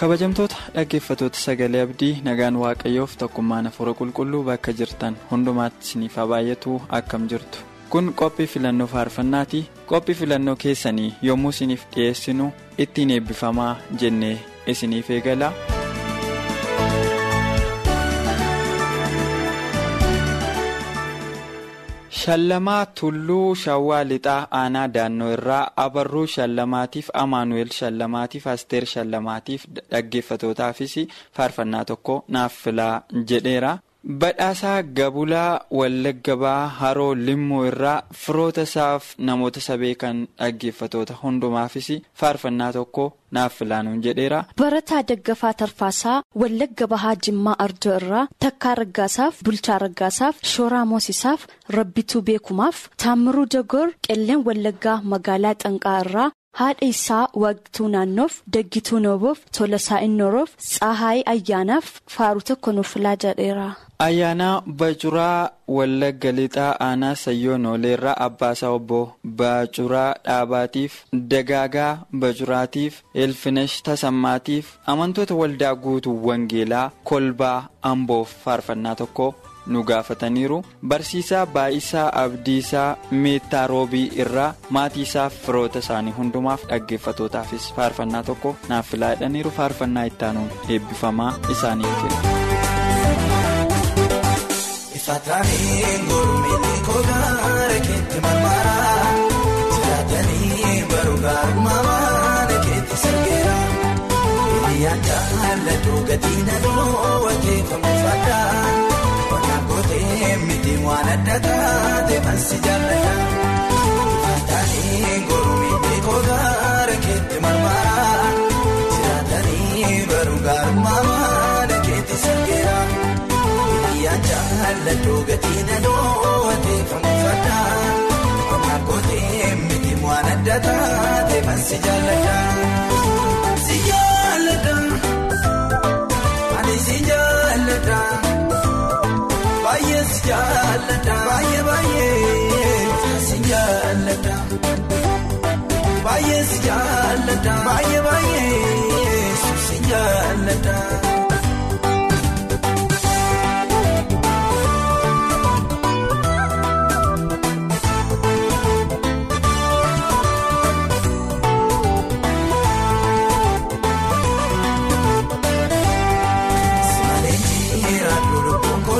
Kabajamtoota dhaggeeffatoota sagalee abdii nagaan waaqayyoof tokkummaan hafuura qulqulluu bakka jirtan hundumaatti isiniif baay'atu akkam jirtu kun qophii filannoo faarfannaati qophii filannoo keessanii yommuu isiniif dhiyeessinu ittiin eebbifamaa jennee isiniif eegala. Shallamaa tulluu shawwaa lixaa aanaa daannoo irraa abarruu shallamaatiif amaanu'eel shallamaatiif asteer shallamaatiif dhaggeeffatootaafis faarfannaa tokko naaf filaa jedheera badhaasaa gabulaa wallaggabaa haroo limmuu irraa firoota isaaf namoota sabee kan dhaggeeffatoota hundumaafis faarfannaa tokko naaf filaanuun jedheera. barataa daggafaa tarfaasaa wallagga bahaa jimmaa ardoo irraa takkaa raggaasaaf bulchaa raggaasaaf shooraa moosisaaf rabbituu beekumaaf taammiruu dagoor qelleen wallaggaa magaalaa xanqaa irraa haadha isaa waqtuu naannoof daggituu nooboof tolasaa innoroof tsaahaayii ayyaanaaf faaruu tokko nuuf filaa jedheera. Ayyaanaa bacuraa wallagga lixaa aanaa sayyoo nooleerraa abbaasaa obbo bacuraa dhaabaatiif dagaagaa bacuraatiif elfinesh tasammaatiif amantoota waldaa guutuu wangeelaa kolbaa amboof faarfannaa tokko nu gaafataniiru barsiisaa baa'isaa abdiisaa meettaa roobii irraa maatii isaaf firoota isaanii hundumaaf dhaggeeffatootaafis faarfannaa tokko naaf filaa jedhaniiru faarfannaa ittaanuun eebbifamaa isaanii jedhu. Saataanii gurmini kogaara keetti marmaraa jiraatanii baruu gaarummaa keetti sirgeera hiriyyaan jaalladhu gatii nadoo wateeffamu fadhaa wannaan gootee miti waan adda taate mansi jaalladha jaalladhu gatii nadoo wateeffamu fadhaa wannaan gootee miti waan adda taate mansi jaalladha. Si jaalladha ani si jaalladha baay'ee si jaalladha baay'ee baay'ee si jaalladha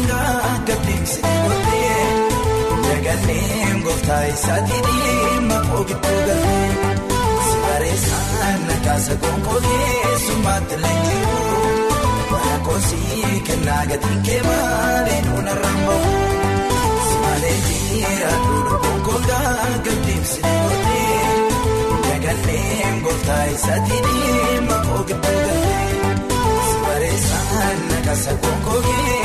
baay'ee si jaalladha baay'ee baay'ee si jaalladha. Isaatii dhimma kookituu galtee si bareessaan nakaasa konkoolee summaatti leenji'uu mana koosii kennaa gatiin kee malee dagalleen gooftaa isaatii dhimma kookituu galtee si bareessaan nakaasa konkoolee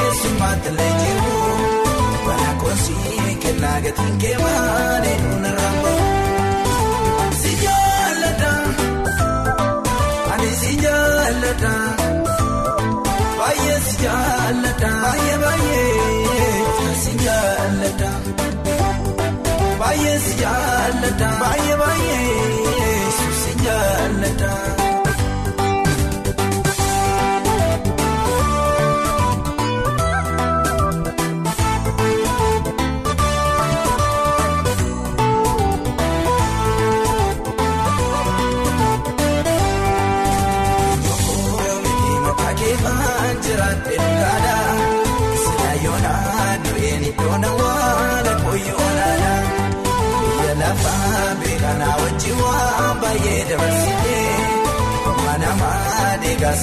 summaatti leenji'uu. Mana koosii kennaa gatiin kee maalee nuuna rambamu. Si jaalladha ani si jaalladha baay'ee si jaalladha baay'ee baay'ee si jaalladha baay'ee si jaalladha baay'ee baay'ee si jaalladha.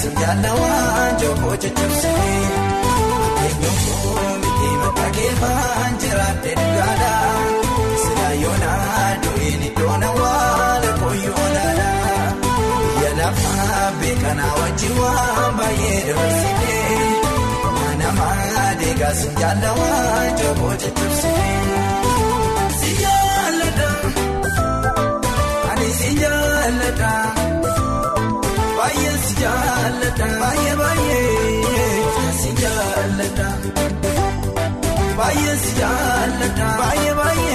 Isin jaalawaan jokoo jajjabsanii eenyuun biqilii maqaa keefaan jiraatee dhugaadhaa. Sila yoonaa do'iin iddoo nawaala kooyyoo laalaa. Biyya lafaa beekanaa wajjin waan baay'ee dabarsitee. Mana maadeegaa isin jaalawaan jokoo jajjabsanii. Jaalladha baay'ee baay'ee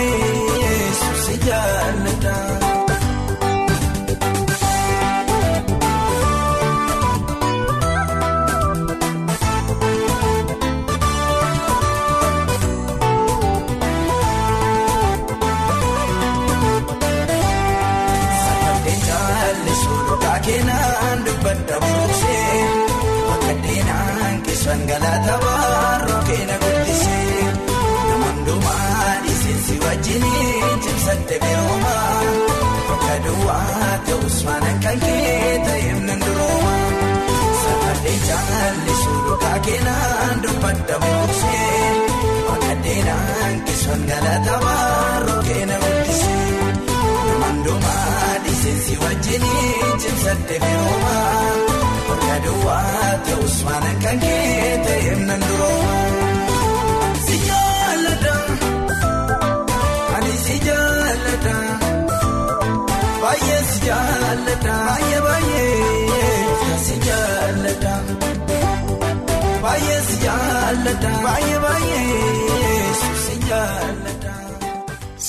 mana kan kee ta'eef nan durooma saffadhee jaallisuu dhugaa keenan dubbadda buusee akka deenaan keessan galata baaroo keena guddisee namoonni dhiiseensi wajjiniin cimsadde beekuma bakka duwwaa ta'us mana kan kee jaalladha baay'ee baay'ee si jaalladha baay'ee si jaalladha baay'ee baay'ee si jaalladha.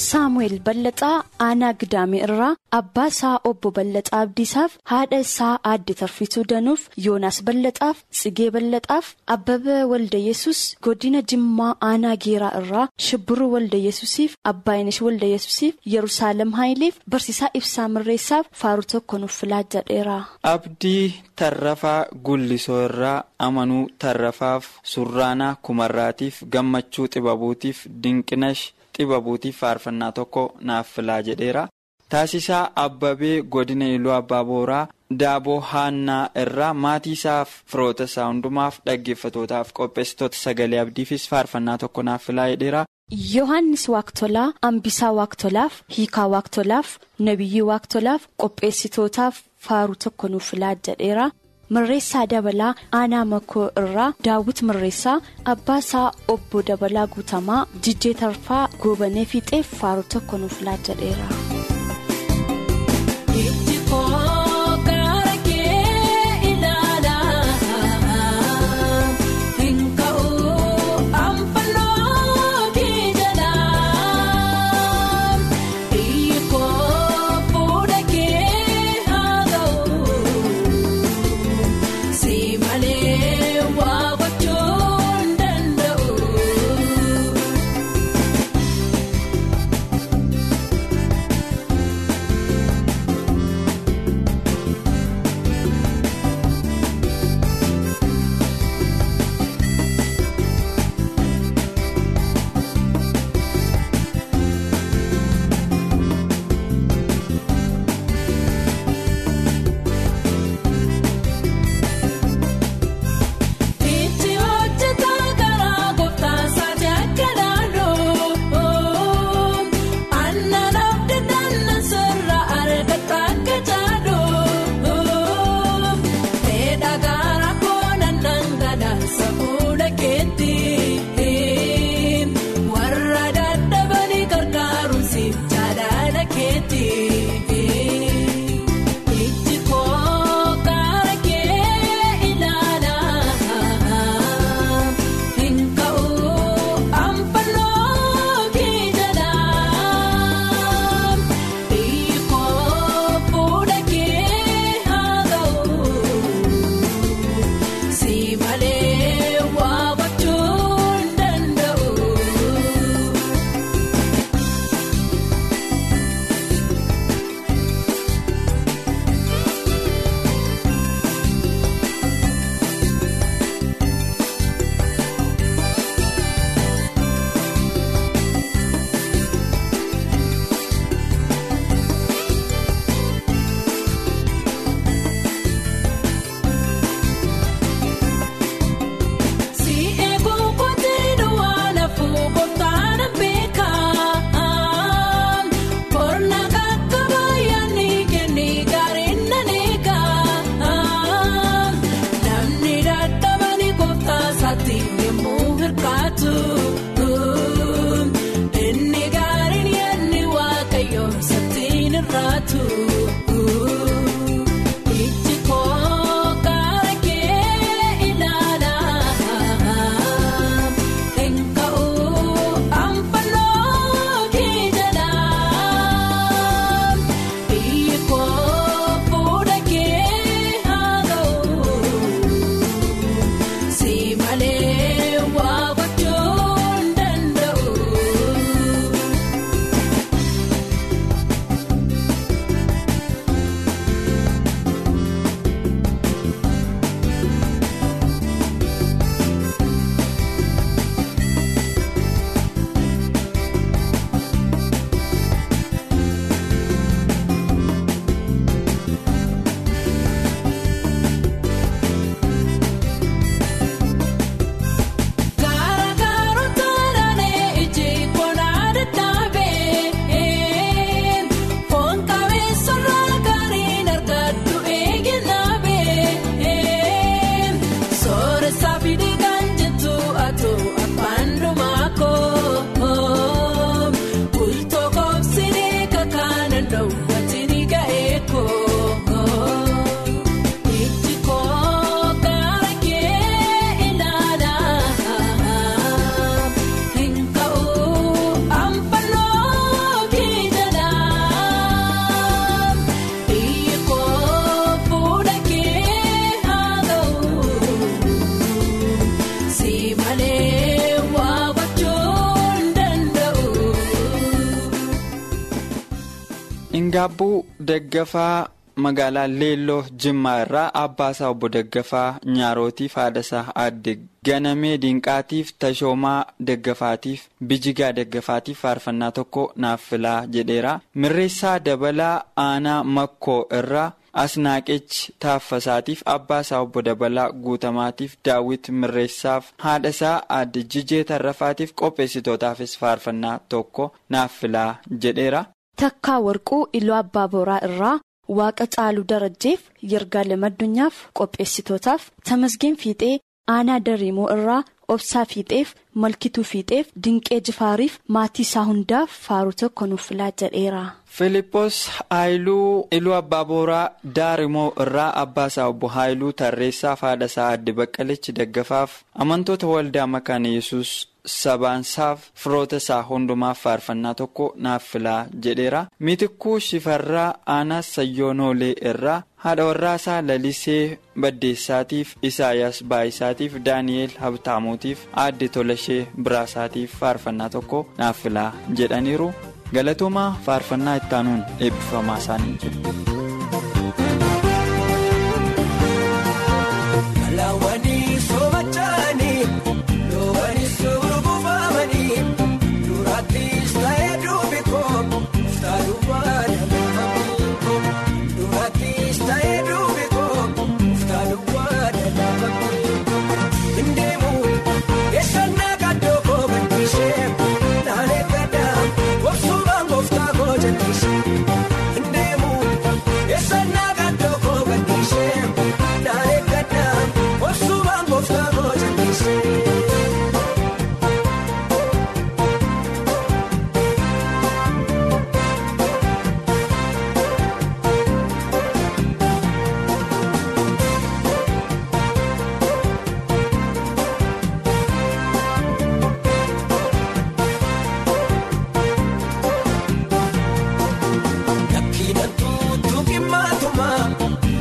saamu'eel ballaxaa aanaa gidaamee irraa abbaa isaa obbo ballaxaa abdiisaaf haadha isaa aadde tarfituu danuuf yoonaas ballaxaaf tsigee ballaxaaf abbaba waldayesus godina jimmaa aanaa geeraa irraa shibbiruu waldayesusiif abbaayinesh waldayesusiif yerusaalem haayileef barsiisaa ibsaa mirreessaaf faaruu tokko nuuf filaa jedheera. Abdii tarrafaa gullisoo irraa amanuu tarrafaaf surraanaa kumarraatiif gammachuu xibabuutiif dinqinash. Xibabuutiif faarfannaa tokko naaf filaa jedheera taasisaa abbabee godina iluu abbaa booraa daaboo haannaa irraa maatii isaaf firoota isaa hundumaaf dhaggeeffatootaaf qopheessitoota sagalee abdiifis faarfannaa tokko naaf filaa jedheera. yohannis waaktolaa ambisaa waaktolaaf hiikaa waaktolaaf nabiyyii waaktolaaf qopheessitootaaf faaruu tokko nuuf filaa jedheera. Mirreessaa dabalaa aanaa makoo irraa daawwit mirreessaa abbaa isaa obbo dabalaa guutamaa jijjee tarfaa goobanee fiixeef faaruu tokko nuuf filaa jedheera. Gaabbuu Daggafaa magaalaa Leelloo Jimmaa irraa Abbaasaa obbo Daggafaa Nyaarotiif haadhasaa aadde Ganamee Dinqaatiif Tashoomaa Daggafaatiif Bijigaa Daggafaatiif faarfannaa tokko naaf filaa jedheera. Mirreessaa Dabalaa Aanaa Makkoo irraa Asnaaqech Taaffasaatiif Abbaasaa obbo Dabalaa Guutamaatiif Daawit Mirreessaaf haadhasaa aadde Jijee Tarrafaatiif qopheessitootaafis faarfannaa tokko naaf filaa jedheera. Takkaa warquu iluu abbaa booraa irraa waaqa caaluu darajjeef Yirgaalem addunyaaf qopheessitootaaf tamasgeen fiixee aanaa dariimoo irraa obsaa fiixeef malkituu fiixeef dinqee jifaariif maatii isaa hundaaf faaruu tokko nuuf filaa jedheera. Filippos Haayiluu Iluu Abbaa Booraa Daarimoo irraa Abbaasaa obbo Haayiluu Tarreessaaf haadhasaa aadde Baqqalichi Daggafaaf amantoota waldaa makaana yesus sabaansaaf firoota isaa hundumaaf faarfannaa tokko naaf filaa jedheera. Miitikkuu Shifarraa Aanaa Sayyoonoolee irraa haadha warraasaa Lalisee Baddeessaatiif Isaayyaas Baayisaatiif Daani'eel Habtaamuutiif aadde Tolashee Biraasaatiif faarfannaa tokko naaf filaa jedhaniiru. galatoomaa faarfannaa ittaanuun eebbifamaa isaanii jiru.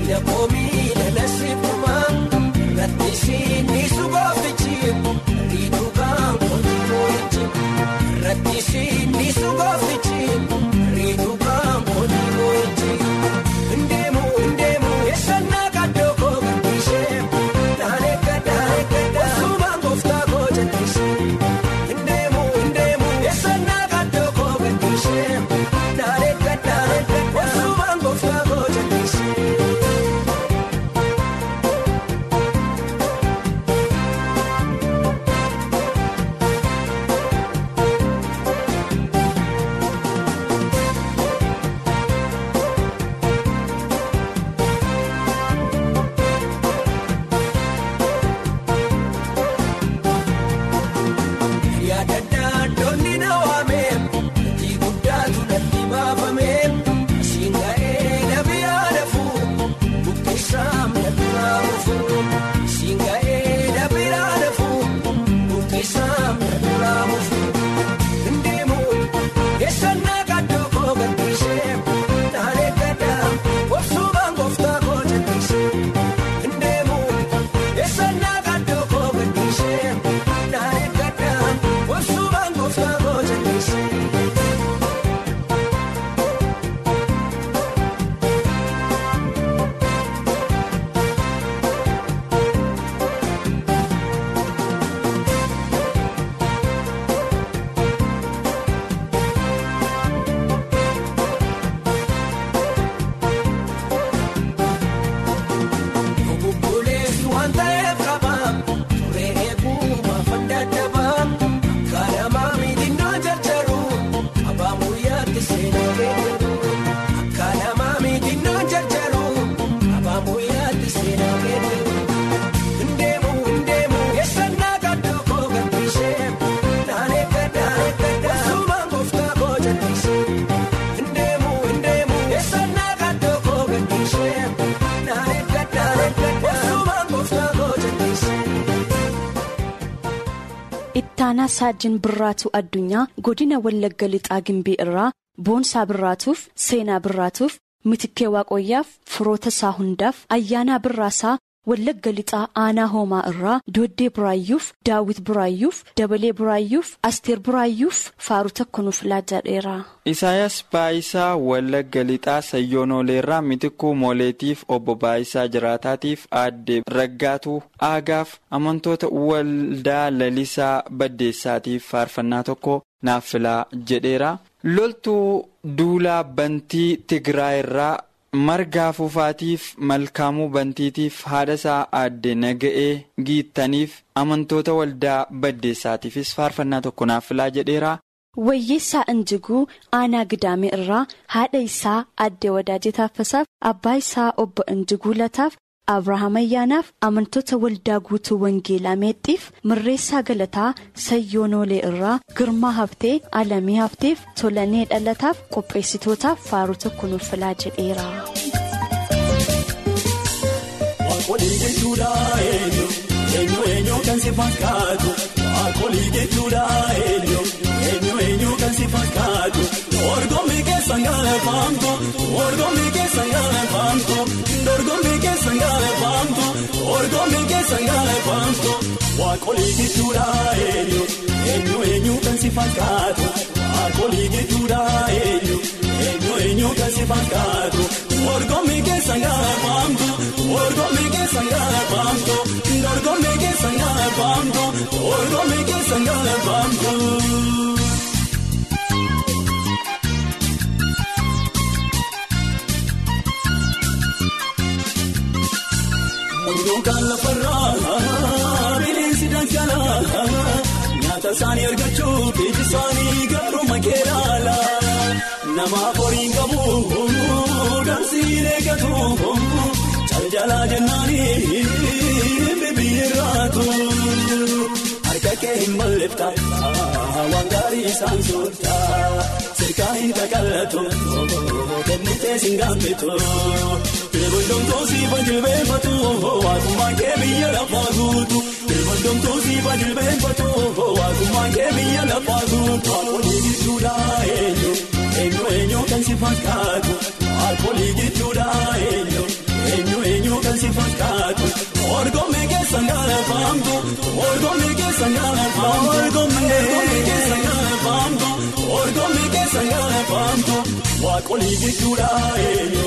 Namoomii nanasifumaa Rattisiin ni sugooftichi Obboleessi Ittaanaa Saajin Birraatuu Addunyaa godina Wallagga Lixaa Gimbii irraa boonsaa birraatuuf seenaa birraatuuf mitikkee waaqoyyaaf firoota isaa hundaaf ayyaanaa birraasaa wallagga lixaa aanaa hoomaa irraa dooddee buraayyuuf daawit buraayyuuf dabalee buraayyuuf asteer buraayyuuf faaruu tokko nuuf laajadheera. Isaayaas Baayisaa Wallagga Lixaa Sayyoonoleerraa Mitikuu Mooleetiif Obbo Baayisaa Jiraataatiif Aadde Raggaatuu Aagaaf amantoota waldaa lalisaa baddeessaatiif faarfannaa tokko naaf filaa jedheera. Loltuu duulaa bantii Tigraayirraa margaa fuufaatiif malkaamuu bantiitiif haadhasaa aadde naga'ee giittaniif amantoota waldaa baddeessaatiifis faarfannaa tokko naaf filaa jedheera. Wayyeessaa Injiguu aanaa Gidaamee irraa haadha isaa addee Wadaajee Taaffasaaf abbaa isaa obbo Injiguu Lataaf Abrahaam Ayyaanaaf amantoota waldaa guutuu Wangeelaa Meexxiif Mirreessaa Galataa Sayyoonoolee irraa Girmaa Haftee Alamii Hafteef Tolanee Dhalataaf qopheessitootaaf faaruu tokko nuuf filaa jedheera. Waaqolii jechuudha eenyu eenyu eenyu kan si fakkaatu Waaqolii jechuudha eenyu eenyu eenyu kan si fakkaatu Dorgommii keessan gaafamtu dorgommii keessan gaafamtu dorgommii keessan gaafamtu dorgommii keessan gaafamtu Waaqolii jechuudha eenyu eenyu eenyu kan si fakkaatu Waaqolii jechuudha eenyu eenyu eenyu kan si fakkaatu dorgommii keessan gaafamtu dorgommii keessan gaafamtu dorgommii keessan gaafamtu dorgommii keessan gaafamtu. Munduukaan lafarraa bineensi dhangalaa nyaata isaanii argachuuf iji isaanii garuu makeelaala namaaf horiin qabu dansiin eeggatu caljalaa jennaanii bibbiirraatu harka kee hin balleefta waan gaarii isaan soorta sirkaa hin qaqallatu kennitee siin gaaffitu. Bilbondomtuu siifa jilbeenfatu waaqummaan kee biyya lafaa guutu. Bilbondomtuu siifa jilbeenfatu waaqummaan kee biyya lafaa guutu. Alkoolii jechuudha eenyu eenyu eenyu kan si fakkaatu. Alkoolii jechuudha eenyu eenyu eenyu kan si fakkaatu. Orgommii keessan gaafamtu orgommii keessan gaafamtu orgommii keessan gaafamtu orgommii keessan gaafamtu. Waaqolii jechuudha eenyu.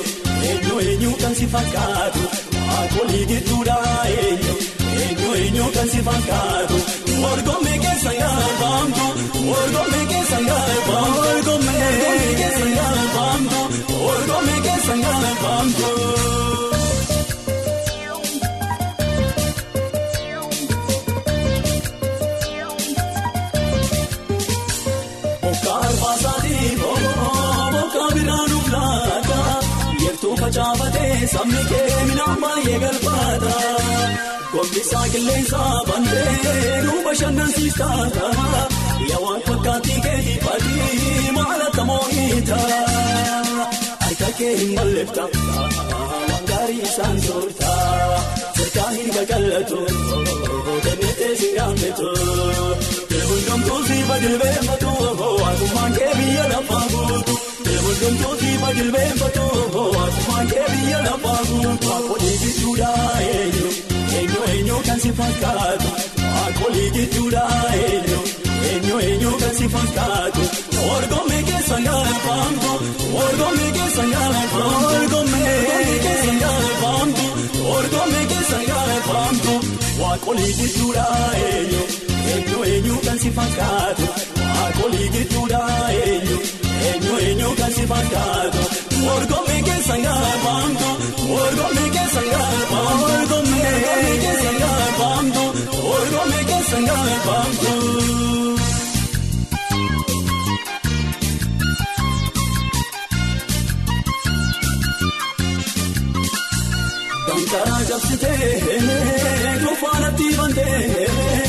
Eenyu eenyu kan si fakkaatu Waaqolii jechuudha eenyu eenyu eenyu kan si fakkaatu Orgommii keessan gaafamtu Orgommii keessan gaafamtu sabni kee midhaan baay'ee galfaata. Gombisaa qilleensa bandee nu bashannansiistaata. Yaawwan fakkaatii kee fakkii maal akka moo'iita. Harka kee hin balleefta waan gaarii isaan soorta. Sirkaa hin qaqallatu kennitee si gaafatu. Hundumtuu siifa jilbeenfatu waaqummaan kee biyya lafaa guutu. Hundumtuu siifa jilbeenfatu waaqummaan kee biyya lafaa guutu. Waaqolii jechuudha eenyu eenyu eenyu kan si fakkaatu. Waaqolii jechuudha eenyu eenyu eenyu kan si fakkaatu. Orgommii keessan gaafamtu orgommii keessan gaafamtu orgommii keessan gaafamtu orgommii keessan gaafamtu. Waaqolii jechuudha eenyu. Eenyu eenyu kan si fakkaatu Waaqolii jechuudha eenyu eenyu eenyu kan si fakkaatu Orgommii keessan gaafamtu Orgommii keessan gaafamtu Orgommii keessan gaafamtu Orgommii keessan gaafamtu. Dankaraa jabsitee dhufaanatti bantee.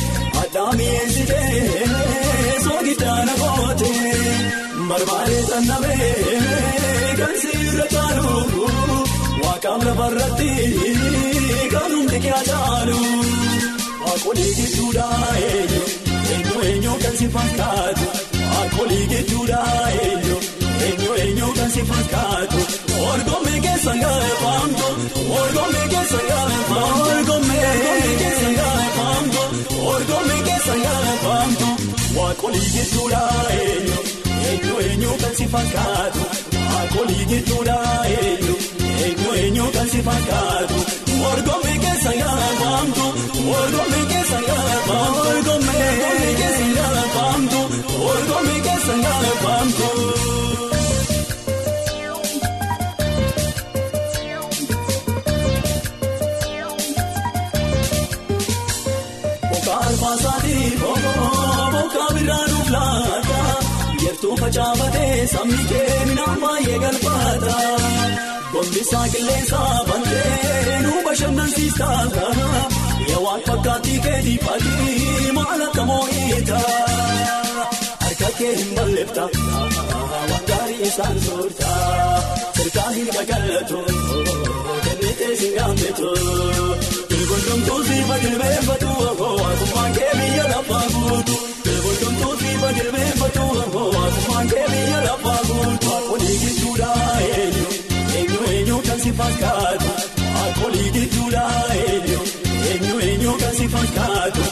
barbaade sannamee kan sirra caalu waaqaan lafarratti kan hundi kiyataalu waaqolii gidduudhaa eenyu eenyu eenyu kan si fakkaatu waaqolii gidduudhaa eenyu eenyu eenyu kan si fakkaatu orgommee keessa gaafamtu orgommee keessa gaafamtu orgommee keessa gaafamtu orgommee keessa gaafamtu waaqolii gidduudhaa eenyu. Eenyu eenyu kan si fakkaatu waakolii jechuudha eenyu eenyu eenyu kan si fakkaatu morgomee keessa yaafamtu morgomee keessa yaafamtu morgomee keessa yaafamtu Yertuu facaafatee sabni keenan baay'ee galfaata Gombisaa qilleensaa bantee nu bashannansiisaa Yawaan fakkaatii keetii fakkii maal akka moo'eeta Harka kee hin balleefta waan gaarii isaan soorta Sirkaa hin qaqallatu kennitee si gaafatu. Beekotomtuu siifa jilbeenfatu akkuma kee biyya lafaa guutu. Beekotomtuu siifa jilbeenfatu akkuma kee biyya lafaa guutu. Akkolii jechuudha eenyu eenyu eenyu kan si fakkaatu. Akkolii jechuudha eenyu eenyu eenyu kan si fakkaatu.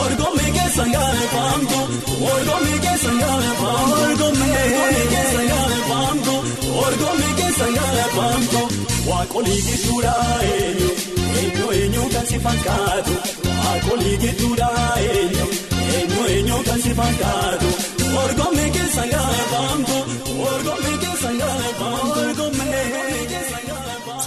Orgomee keessa gaafamtu orgomee keessa gaafamtu orgomee keessa gaafamtu orgomee keessa gaafamtu. Waakolii jechuudha eenyu. Eenyu eenyu kan si fakkaatu waakolii jechuudha eenyu eenyu eenyu kan si fakkaatu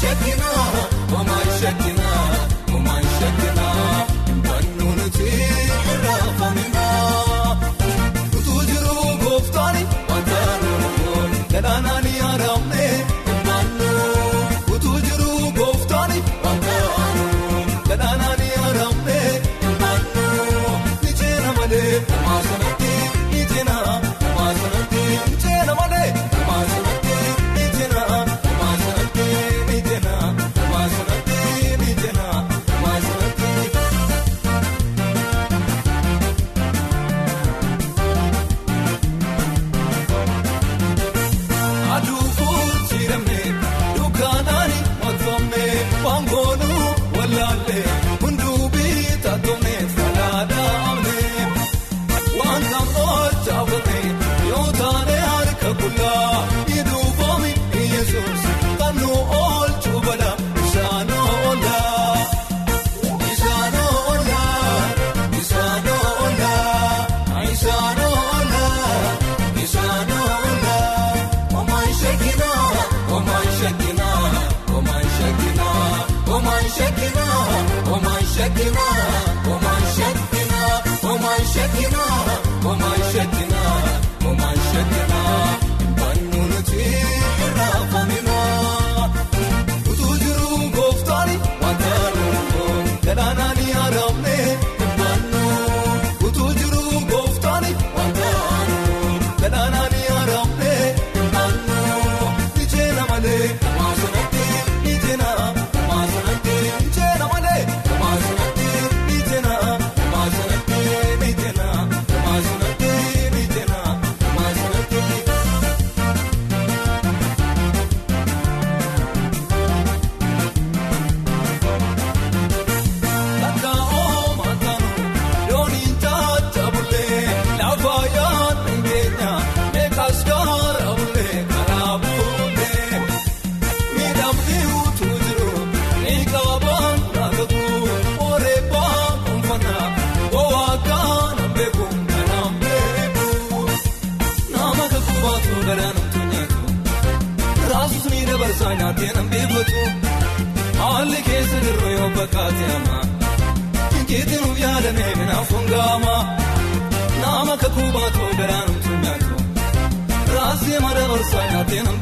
jira.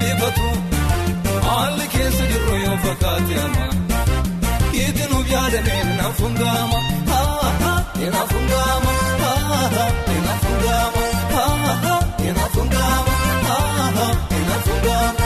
eebbatu haalli keessa jirru yoo fakkaate amma itti nuuf yaadame naaf hundaama haha naaf hundaama haha naaf hundaama haha naaf hundaama haha naaf hundaama.